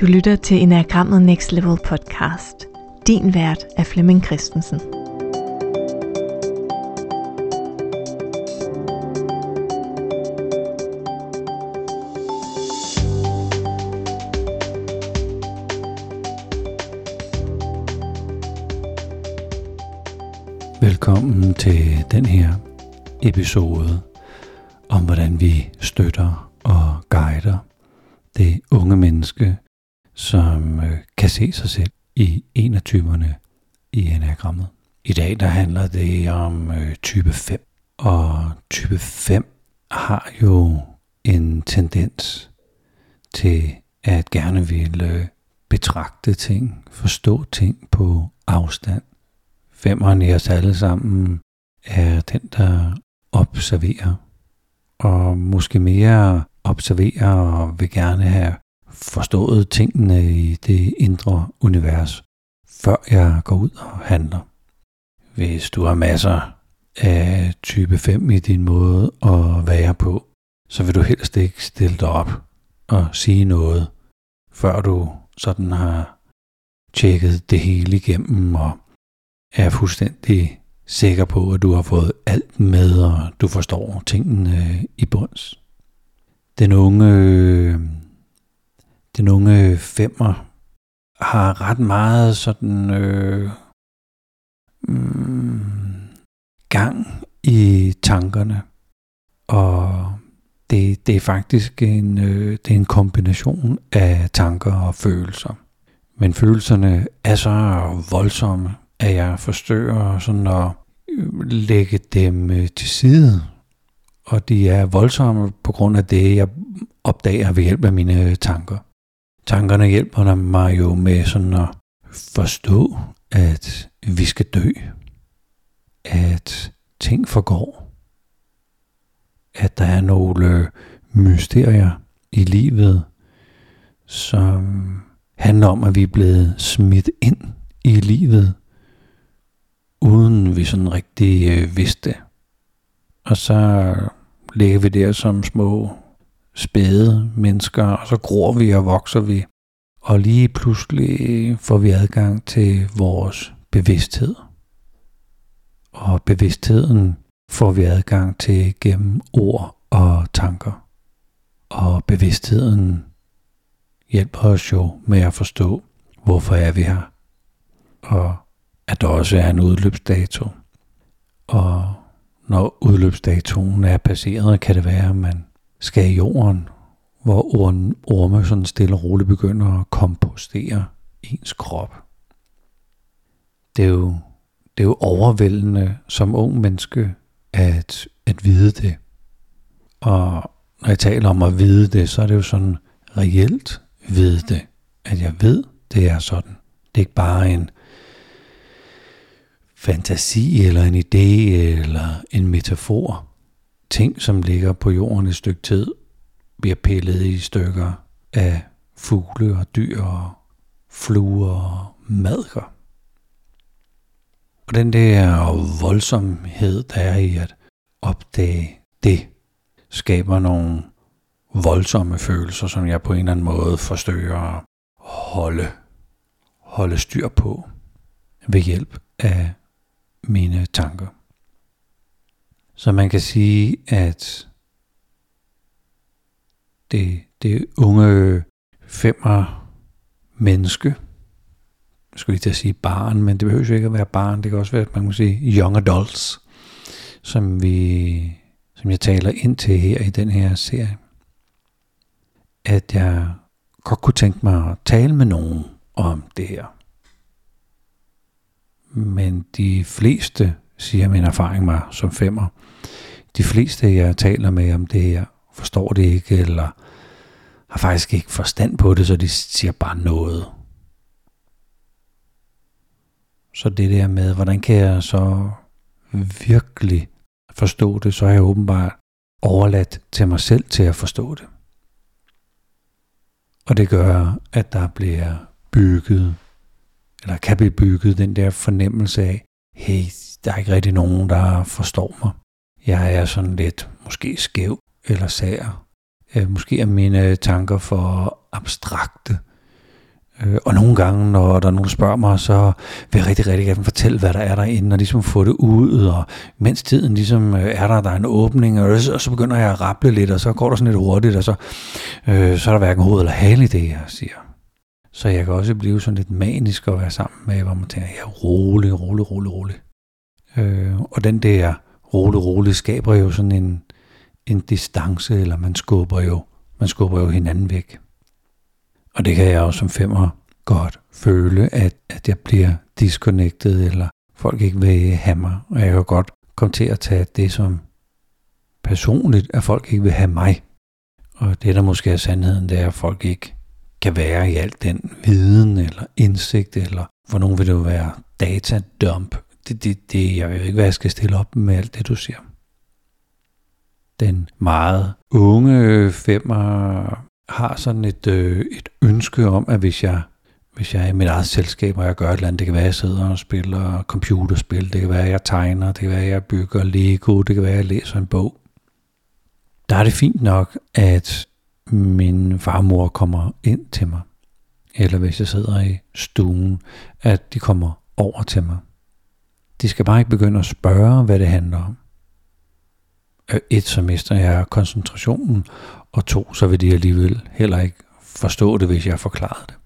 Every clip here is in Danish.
Du lytter til Enagrammet Next Level podcast. Din vært er Flemming Christensen. Velkommen til den her episode om hvordan vi støtter og guider det unge menneske, som øh, kan se sig selv i en af typerne i enagrammet. I dag der handler det om øh, type 5, og type 5 har jo en tendens til at gerne ville øh, betragte ting, forstå ting på afstand. Femmeren i os alle sammen er den, der observerer, og måske mere observerer og vil gerne have forstået tingene i det indre univers, før jeg går ud og handler. Hvis du har masser af type 5 i din måde at være på, så vil du helst ikke stille dig op og sige noget, før du sådan har tjekket det hele igennem og er fuldstændig sikker på, at du har fået alt med, og du forstår tingene i bunds. Den unge, den unge femmer har ret meget sådan øh, mm, gang i tankerne, og det, det er faktisk en, øh, det er en kombination af tanker og følelser. Men følelserne er så voldsomme, at jeg forsøger sådan at øh, lægge dem øh, til side. Og de er voldsomme på grund af det, jeg opdager ved hjælp af mine øh, tanker. Tankerne hjælper mig jo med sådan at forstå, at vi skal dø. At ting forgår. At der er nogle mysterier i livet, som handler om, at vi er blevet smidt ind i livet uden vi sådan rigtig øh, vidste Og så ligger vi der som små spæde mennesker, og så gror vi og vokser vi. Og lige pludselig får vi adgang til vores bevidsthed. Og bevidstheden får vi adgang til gennem ord og tanker. Og bevidstheden hjælper os jo med at forstå, hvorfor er vi her. Og at der også er en udløbsdato. Og når udløbsdatoen er passeret, kan det være, at man skal i jorden, hvor orme sådan stille og roligt begynder at kompostere ens krop. Det er jo, det er jo overvældende som ung menneske at, at vide det. Og når jeg taler om at vide det, så er det jo sådan reelt vide det. At jeg ved, det er sådan. Det er ikke bare en fantasi eller en idé eller en metafor. Ting, som ligger på jorden et stykke tid, bliver pillet i stykker af fugle og dyr og fluer og madker. Og den der voldsomhed, der er i at opdage det, skaber nogle voldsomme følelser, som jeg på en eller anden måde forsøger at holde, holde styr på ved hjælp af mine tanker. Så man kan sige, at det, det unge femmer menneske, jeg skulle lige til at sige barn, men det behøver jo ikke at være barn, det kan også være, at man kan sige young adults, som, vi, som jeg taler ind til her i den her serie. At jeg godt kunne tænke mig at tale med nogen om det her. Men de fleste, siger min erfaring mig som femmer, de fleste, jeg taler med om det her, forstår det ikke, eller har faktisk ikke forstand på det, så de siger bare noget. Så det der med, hvordan kan jeg så virkelig forstå det, så er jeg åbenbart overladt til mig selv til at forstå det. Og det gør, at der bliver bygget eller kan blive bygget den der fornemmelse af, hey, der er ikke rigtig nogen, der forstår mig. Jeg er sådan lidt måske skæv, eller sær. Øh, måske er mine tanker for abstrakte, Øh, og nogle gange, når der er nogen, der spørger mig, så vil jeg rigtig, rigtig gerne fortælle, hvad der er derinde, og ligesom få det ud, og mens tiden ligesom øh, er der, der er en åbning, og så, og så begynder jeg at rapple lidt, og så går der sådan lidt hurtigt, og så, øh, så er der hverken hoved eller hale i det, jeg siger. Så jeg kan også blive sådan lidt manisk at være sammen med, hvor man tænker, ja, rolig, rolig, rolig, rolig. Øh, og den der rolig, rolig skaber jo sådan en, en distance, eller man skubber jo, man skubber jo hinanden væk. Og det kan jeg også som femmer godt føle, at, at jeg bliver disconnected, eller folk ikke vil have mig. Og jeg kan godt komme til at tage det som personligt, at folk ikke vil have mig. Og det, der måske er sandheden, det er, at folk ikke kan være i alt den viden eller indsigt, eller for nogen vil det jo være datadump. Det, det, det, jeg ved ikke, hvad jeg skal stille op med alt det, du siger. Den meget unge femmer har sådan et, øh, et ønske om, at hvis jeg, hvis jeg er i mit eget selskab, og jeg gør et eller andet, det kan være, at jeg sidder og spiller computerspil, det kan være, at jeg tegner, det kan være, at jeg bygger Lego, det kan være, at jeg læser en bog. Der er det fint nok, at min farmor kommer ind til mig, eller hvis jeg sidder i stuen, at de kommer over til mig. De skal bare ikke begynde at spørge, hvad det handler om. Øh, et, så mister jeg koncentrationen, og to, så vil de alligevel heller ikke forstå det, hvis jeg forklarede det.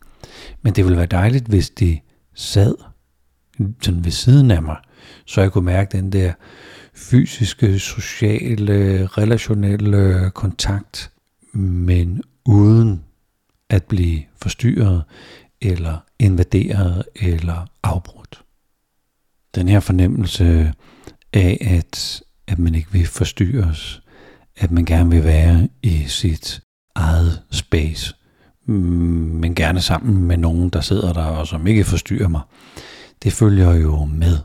Men det ville være dejligt, hvis de sad sådan ved siden af mig, så jeg kunne mærke den der fysiske, sociale, relationelle kontakt, men uden at blive forstyrret, eller invaderet, eller afbrudt. Den her fornemmelse af, at, at man ikke vil forstyrres, at man gerne vil være i sit eget space, mm, men gerne sammen med nogen, der sidder der og som ikke forstyrrer mig. Det følger jo med,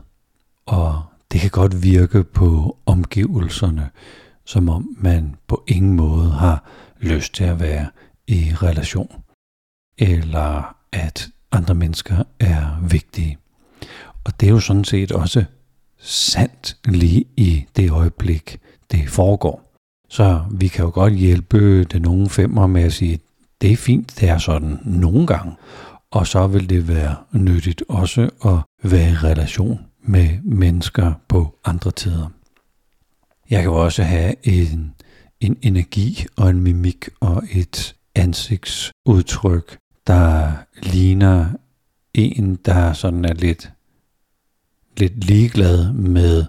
og det kan godt virke på omgivelserne, som om man på ingen måde har lyst til at være i relation, eller at andre mennesker er vigtige. Og det er jo sådan set også sandt lige i det øjeblik, det foregår. Så vi kan jo godt hjælpe den unge femmer med at sige, det er fint, det er sådan nogle gange. Og så vil det være nyttigt også at være i relation med mennesker på andre tider. Jeg kan også have en, en energi og en mimik og et ansigtsudtryk, der ligner en, der sådan er lidt, lidt ligeglad med,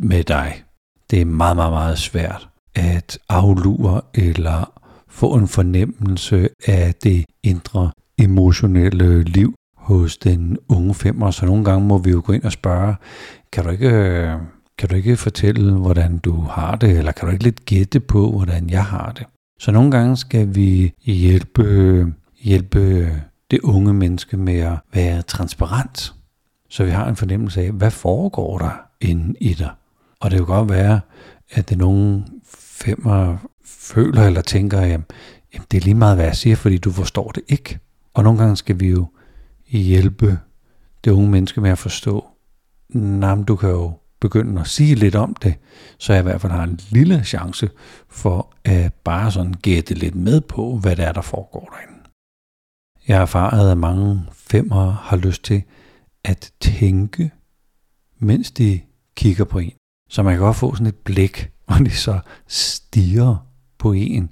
med dig. Det er meget, meget, meget svært at aflure eller få en fornemmelse af det indre emotionelle liv hos den unge femmer. Så nogle gange må vi jo gå ind og spørge, kan du ikke, øh, kan du ikke fortælle, hvordan du har det, eller kan du ikke lidt gætte på, hvordan jeg har det? Så nogle gange skal vi hjælpe, hjælpe det unge menneske med at være transparent, så vi har en fornemmelse af, hvad foregår der inde i dig. Og det kan godt være, at det nogen femmer føler eller tænker, jamen, jamen det er lige meget, hvad jeg siger, fordi du forstår det ikke. Og nogle gange skal vi jo hjælpe det unge menneske med at forstå, nej, du kan jo begynde at sige lidt om det, så jeg i hvert fald har en lille chance for at bare sådan gætte lidt med på, hvad det er, der foregår derinde. Jeg har erfaret, at mange femmer har lyst til at tænke, mens de kigger på en. Så man kan godt få sådan et blik og de så stiger på en,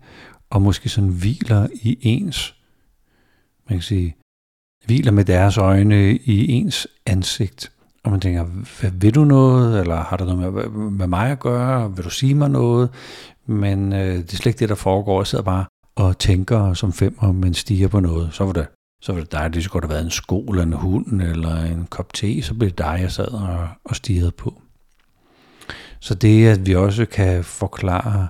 og måske sådan hviler i ens, man kan sige, hviler med deres øjne i ens ansigt. Og man tænker, hvad, vil du noget, eller har det noget med, med mig at gøre, vil du sige mig noget? Men øh, det er slet ikke det, der foregår. Jeg sidder bare og tænker som femmer, men stiger på noget. Så var det, så var det dig, det skulle have været en sko, eller en hund, eller en kop te, så blev det dig, jeg sad og, og stirrede på. Så det, at vi også kan forklare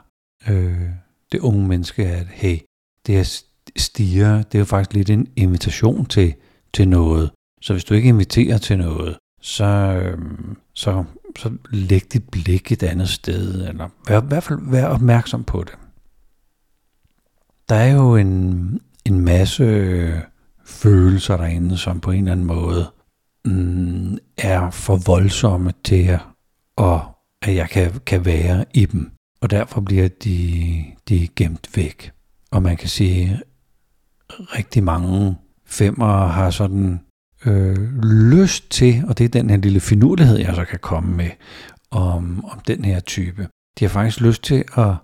øh, det unge menneske, at hey, det at stiger, det er jo faktisk lidt en invitation til, til noget. Så hvis du ikke inviterer til noget, så, øh, så, så læg dit blik et andet sted, eller vær, i hvert fald vær opmærksom på det. Der er jo en, en masse følelser derinde, som på en eller anden måde mm, er for voldsomme til at, at at jeg kan, kan være i dem. Og derfor bliver de, de gemt væk. Og man kan sige, rigtig mange femmer har sådan øh, lyst til, og det er den her lille finurlighed, jeg så kan komme med om, om den her type. De har faktisk lyst til at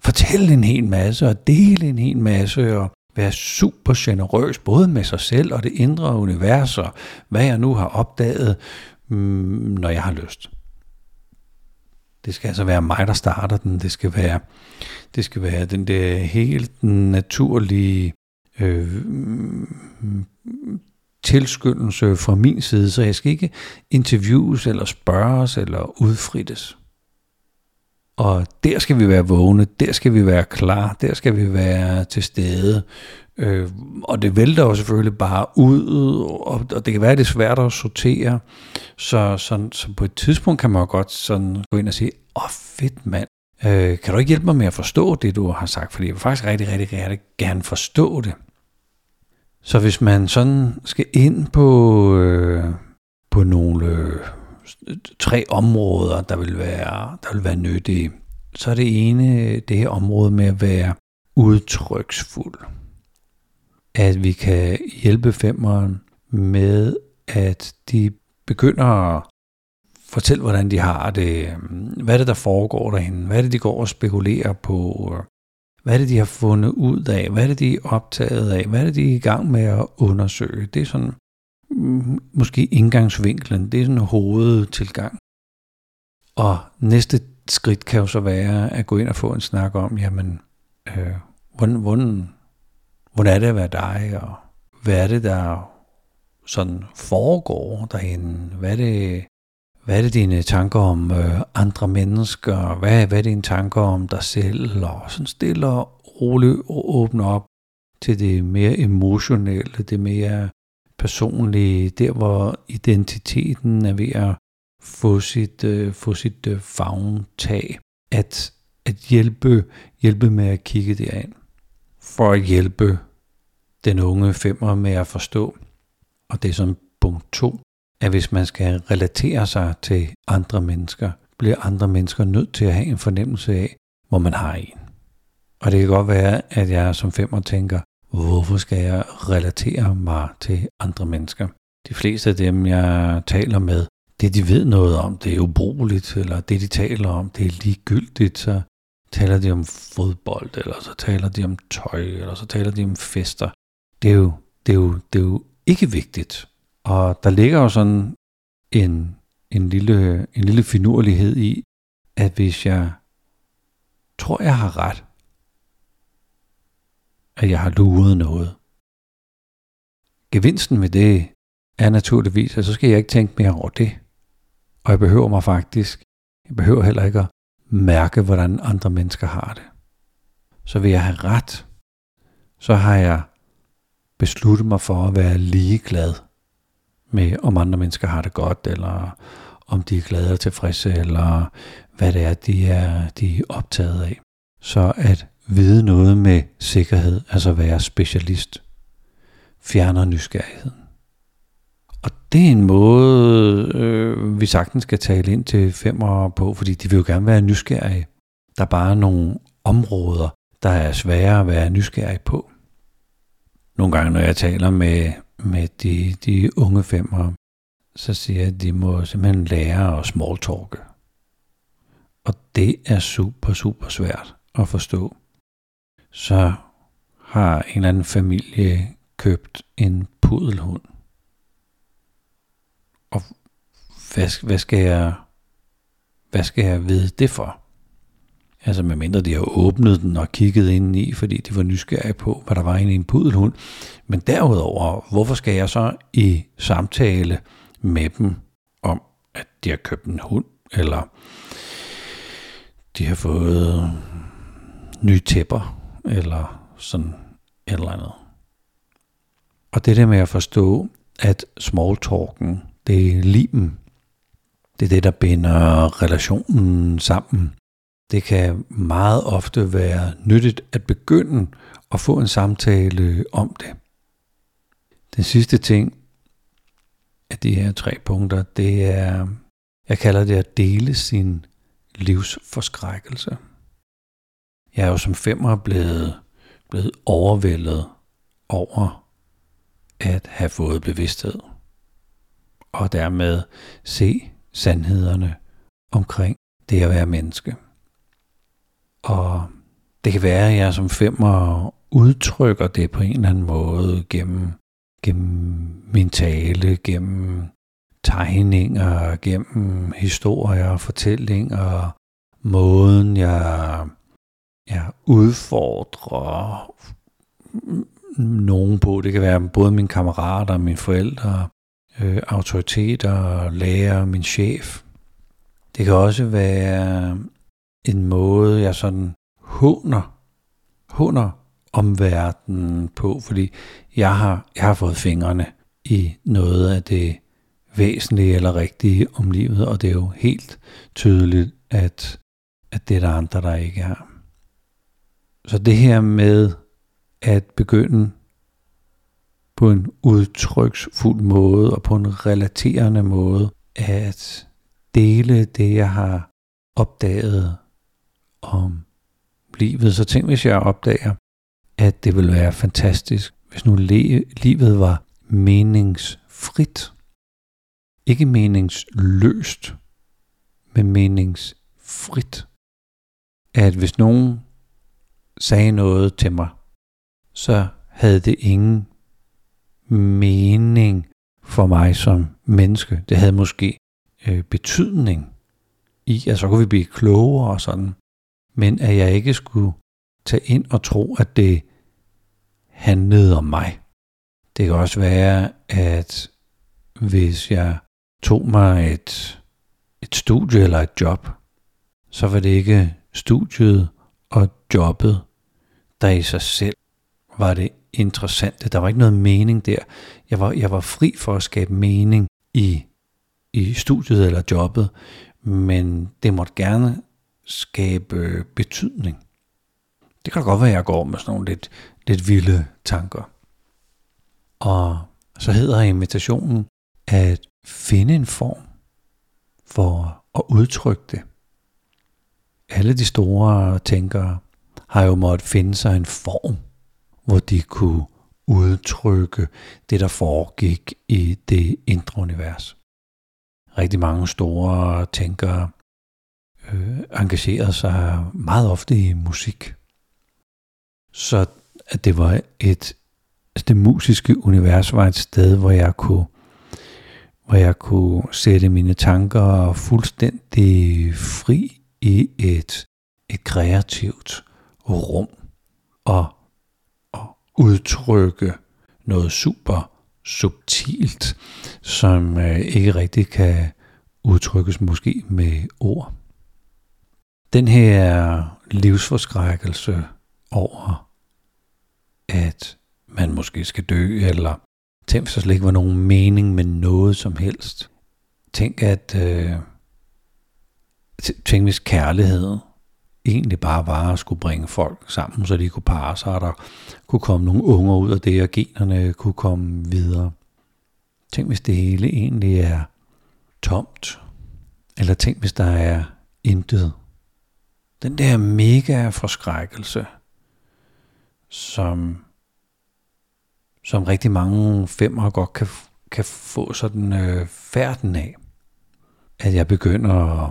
fortælle en hel masse og dele en hel masse og være super generøs, både med sig selv og det indre univers, og hvad jeg nu har opdaget, mm, når jeg har lyst. Det skal altså være mig, der starter den. Det skal være, det skal være den der helt naturlige øh, tilskyndelse fra min side, så jeg skal ikke interviews eller spørges eller udfrittes. Og der skal vi være vågne, der skal vi være klar, der skal vi være til stede. Øh, og det vælter jo selvfølgelig bare ud, og, og det kan være, det er svært at sortere. Så, så, så på et tidspunkt kan man jo godt sådan gå ind og sige, åh oh, fedt mand, øh, kan du ikke hjælpe mig med at forstå det, du har sagt? Fordi jeg vil faktisk rigtig, rigtig, rigtig gerne forstå det. Så hvis man sådan skal ind på, øh, på nogle øh, tre områder, der vil være, der vil være nyttige, så er det ene det her område med at være udtryksfuld. At vi kan hjælpe femmeren med, at de begynder at fortælle, hvordan de har det, hvad er det, der foregår derhen, hvad er det, de går og spekulerer på, hvad er det, de har fundet ud af, hvad er det, de er optaget af, hvad er det, de er i gang med at undersøge. Det er sådan måske indgangsvinklen, det er sådan hovedtilgang. Og næste skridt kan jo så være at gå ind og få en snak om, jamen, øh, hvordan, hvordan, hvordan er det at være dig, og hvad er det, der sådan foregår derinde? Hvad er det, hvad er det dine tanker om øh, andre mennesker? Hvad, hvad er dine tanker om dig selv? Og sådan stille og roligt åbne op til det mere emotionelle, det mere personlige, der hvor identiteten er ved at få sit, øh, få sit øh, fagntag, at, at hjælpe, hjælpe med at kigge derind, for at hjælpe den unge femmer med at forstå. Og det er som punkt to, at hvis man skal relatere sig til andre mennesker, bliver andre mennesker nødt til at have en fornemmelse af, hvor man har en. Og det kan godt være, at jeg som femmer tænker, hvorfor skal jeg relatere mig til andre mennesker? De fleste af dem, jeg taler med, det de ved noget om, det er ubrugeligt, eller det de taler om, det er ligegyldigt, så taler de om fodbold, eller så taler de om tøj, eller så taler de om fester. Det er jo, det er jo, det er jo ikke vigtigt. Og der ligger jo sådan en, en, lille, en lille finurlighed i, at hvis jeg tror, jeg har ret, at jeg har luret noget. Gevinsten ved det er naturligvis, at så skal jeg ikke tænke mere over det. Og jeg behøver mig faktisk, jeg behøver heller ikke at mærke, hvordan andre mennesker har det. Så vil jeg have ret, så har jeg besluttet mig for at være ligeglad med, om andre mennesker har det godt, eller om de er glade og tilfredse, eller hvad det er, de er, de er optaget af. Så at vide noget med sikkerhed, altså være specialist, fjerner nysgerrigheden. Og det er en måde, øh, vi sagtens skal tale ind til femmer på, fordi de vil jo gerne være nysgerrige. Der er bare nogle områder, der er svære at være nysgerrig på. Nogle gange, når jeg taler med, med de, de unge femmer, så siger jeg, at de må simpelthen lære at smalltalke. Og det er super, super svært at forstå. Så har en eller anden familie købt en pudelhund. Og hvad, hvad, skal jeg, hvad skal jeg vide det for? Altså medmindre de har åbnet den og kigget ind i, fordi de var nysgerrige på, hvad der var inde i en pudelhund. Men derudover, hvorfor skal jeg så i samtale med dem om, at de har købt en hund, eller de har fået nye tæpper, eller sådan et eller andet. Og det der med at forstå, at smalltalken, det er limen. Det er det, der binder relationen sammen. Det kan meget ofte være nyttigt at begynde at få en samtale om det. Den sidste ting af de her tre punkter, det er, jeg kalder det at dele sin livsforskrækkelse. Jeg er jo som femmer blevet, blevet overvældet over at have fået bevidsthed, og dermed se sandhederne omkring det at være menneske. Og det kan være, at jeg som femmer udtrykker det på en eller anden måde gennem, gennem min tale, gennem tegninger, gennem historier, fortællinger, måden jeg, ja, udfordrer nogen på. Det kan være både mine kammerater, mine forældre, øh, autoriteter, lærer, min chef. Det kan også være en måde, jeg sådan håner, håner omverdenen på, fordi jeg har, jeg har fået fingrene i noget af det væsentlige eller rigtige om livet, og det er jo helt tydeligt, at, at det er der andre, der ikke er. Så det her med at begynde på en udtryksfuld måde og på en relaterende måde at dele det, jeg har opdaget om livet. Så tænk, hvis jeg opdager, at det ville være fantastisk, hvis nu livet var meningsfrit. Ikke meningsløst, men meningsfrit. At hvis nogen sagde noget til mig, så havde det ingen mening for mig som menneske. Det havde måske øh, betydning i, at så kunne vi blive klogere og sådan. Men at jeg ikke skulle tage ind og tro, at det handlede om mig. Det kan også være, at hvis jeg tog mig et, et studie eller et job, så var det ikke studiet og jobbet, der i sig selv var det interessante. Der var ikke noget mening der. Jeg var, jeg var fri for at skabe mening i, i studiet eller jobbet, men det måtte gerne skabe betydning. Det kan godt være, at jeg går med sådan nogle lidt, lidt vilde tanker. Og så hedder invitationen at finde en form for at udtrykke det. Alle de store tænkere har jo måttet finde sig en form hvor de kunne udtrykke det, der foregik i det indre univers. Rigtig mange store tænkere øh, engagerede sig meget ofte i musik. Så at det var et altså det musiske univers var et sted, hvor jeg kunne hvor jeg kunne sætte mine tanker fuldstændig fri i et, et kreativt rum og udtrykke noget super subtilt, som øh, ikke rigtig kan udtrykkes måske med ord. Den her livsforskrækkelse over, at man måske skal dø, eller tænk, hvis der slet ikke var nogen mening med noget som helst. Tænk, at øh, tænk, hvis kærlighed egentlig bare var at skulle bringe folk sammen, så de kunne parre sig, og der kunne komme nogle unger ud af det, og generne kunne komme videre. Tænk, hvis det hele egentlig er tomt. Eller tænk, hvis der er intet. Den der mega forskrækkelse, som, som rigtig mange femmer godt kan, kan få sådan øh, færden af. At jeg begynder at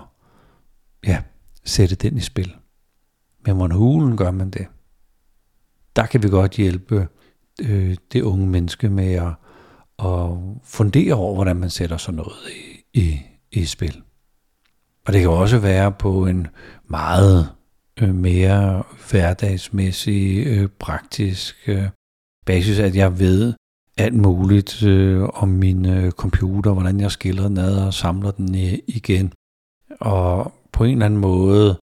ja, sætte den i spil. Men hvordan hulen gør man det? Der kan vi godt hjælpe øh, det unge menneske med at, at fundere over, hvordan man sætter sådan noget i, i, i spil. Og det kan også være på en meget øh, mere hverdagsmæssig, øh, praktisk øh, basis, at jeg ved alt muligt øh, om min øh, computer, hvordan jeg skiller den ad og samler den igen. Og på en eller anden måde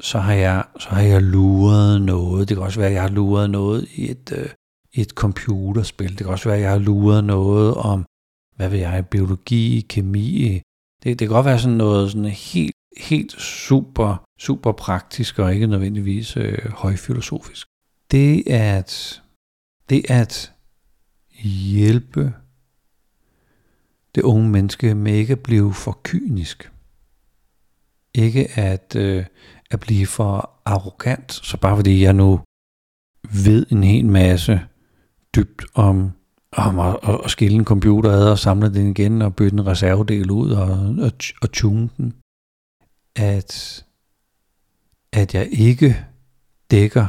så har jeg, så har jeg luret noget. Det kan også være, at jeg har luret noget i et, øh, et computerspil. Det kan også være, at jeg har luret noget om, hvad ved jeg, biologi, kemi. Det, det kan godt være sådan noget sådan helt, helt super, super praktisk og ikke nødvendigvis øh, højfilosofisk. Det at, det at hjælpe det unge menneske med ikke at blive for kynisk. Ikke at, øh, at blive for arrogant, så bare fordi jeg nu ved en hel masse dybt om, om at, at, skille en computer ad og samle den igen og bytte en reservedel ud og, og, og tune den. At, at jeg ikke dækker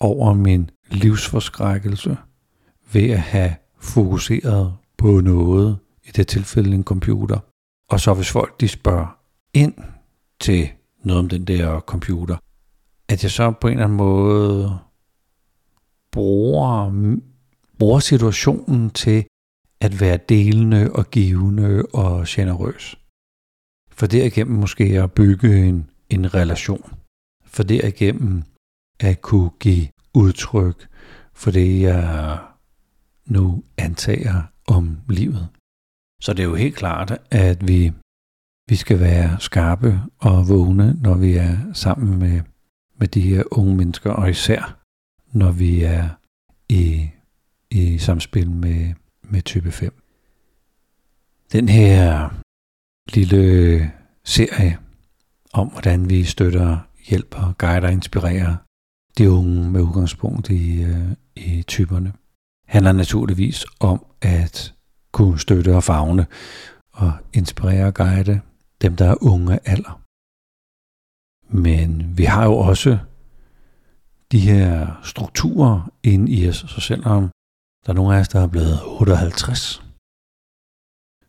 over min livsforskrækkelse ved at have fokuseret på noget, i det tilfælde en computer. Og så hvis folk de spørger ind til noget om den der computer, at jeg så på en eller anden måde bruger, bruger situationen til at være delende og givende og generøs. For derigennem måske at bygge en, en relation. For derigennem at kunne give udtryk for det, jeg nu antager om livet. Så det er jo helt klart, at vi, vi skal være skarpe og vågne, når vi er sammen med, med de her unge mennesker, og især når vi er i, i samspil med, med type 5. Den her lille serie om, hvordan vi støtter, hjælper, guider og inspirerer de unge med udgangspunkt i, øh, i typerne, handler naturligvis om at kunne støtte og fagne og inspirere og guide dem, der er unge alder. Men vi har jo også de her strukturer inde i os, så selvom der er nogle af os, der er blevet 58,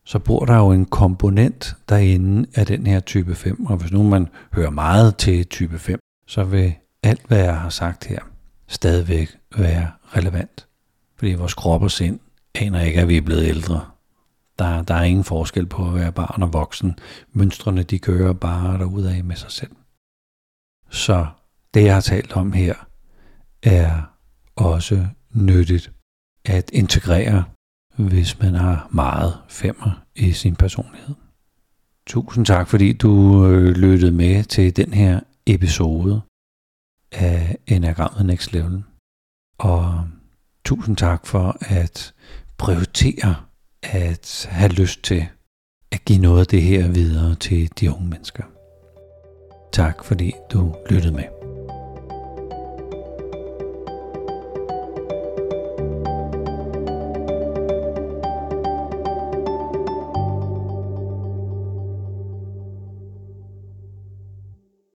så bor der jo en komponent derinde af den her type 5, og hvis nu man hører meget til type 5, så vil alt, hvad jeg har sagt her, stadigvæk være relevant. Fordi vores krop og sind aner ikke, at vi er blevet ældre. Der, der er ingen forskel på at være barn og voksen. Mønstrene, de kører bare derudad med sig selv. Så det, jeg har talt om her, er også nyttigt at integrere, hvis man har meget femmer i sin personlighed. Tusind tak, fordi du øh, lyttede med til den her episode af Enagrammet Next Level. Og tusind tak for at prioritere at have lyst til at give noget af det her videre til de unge mennesker. Tak fordi du lyttede med.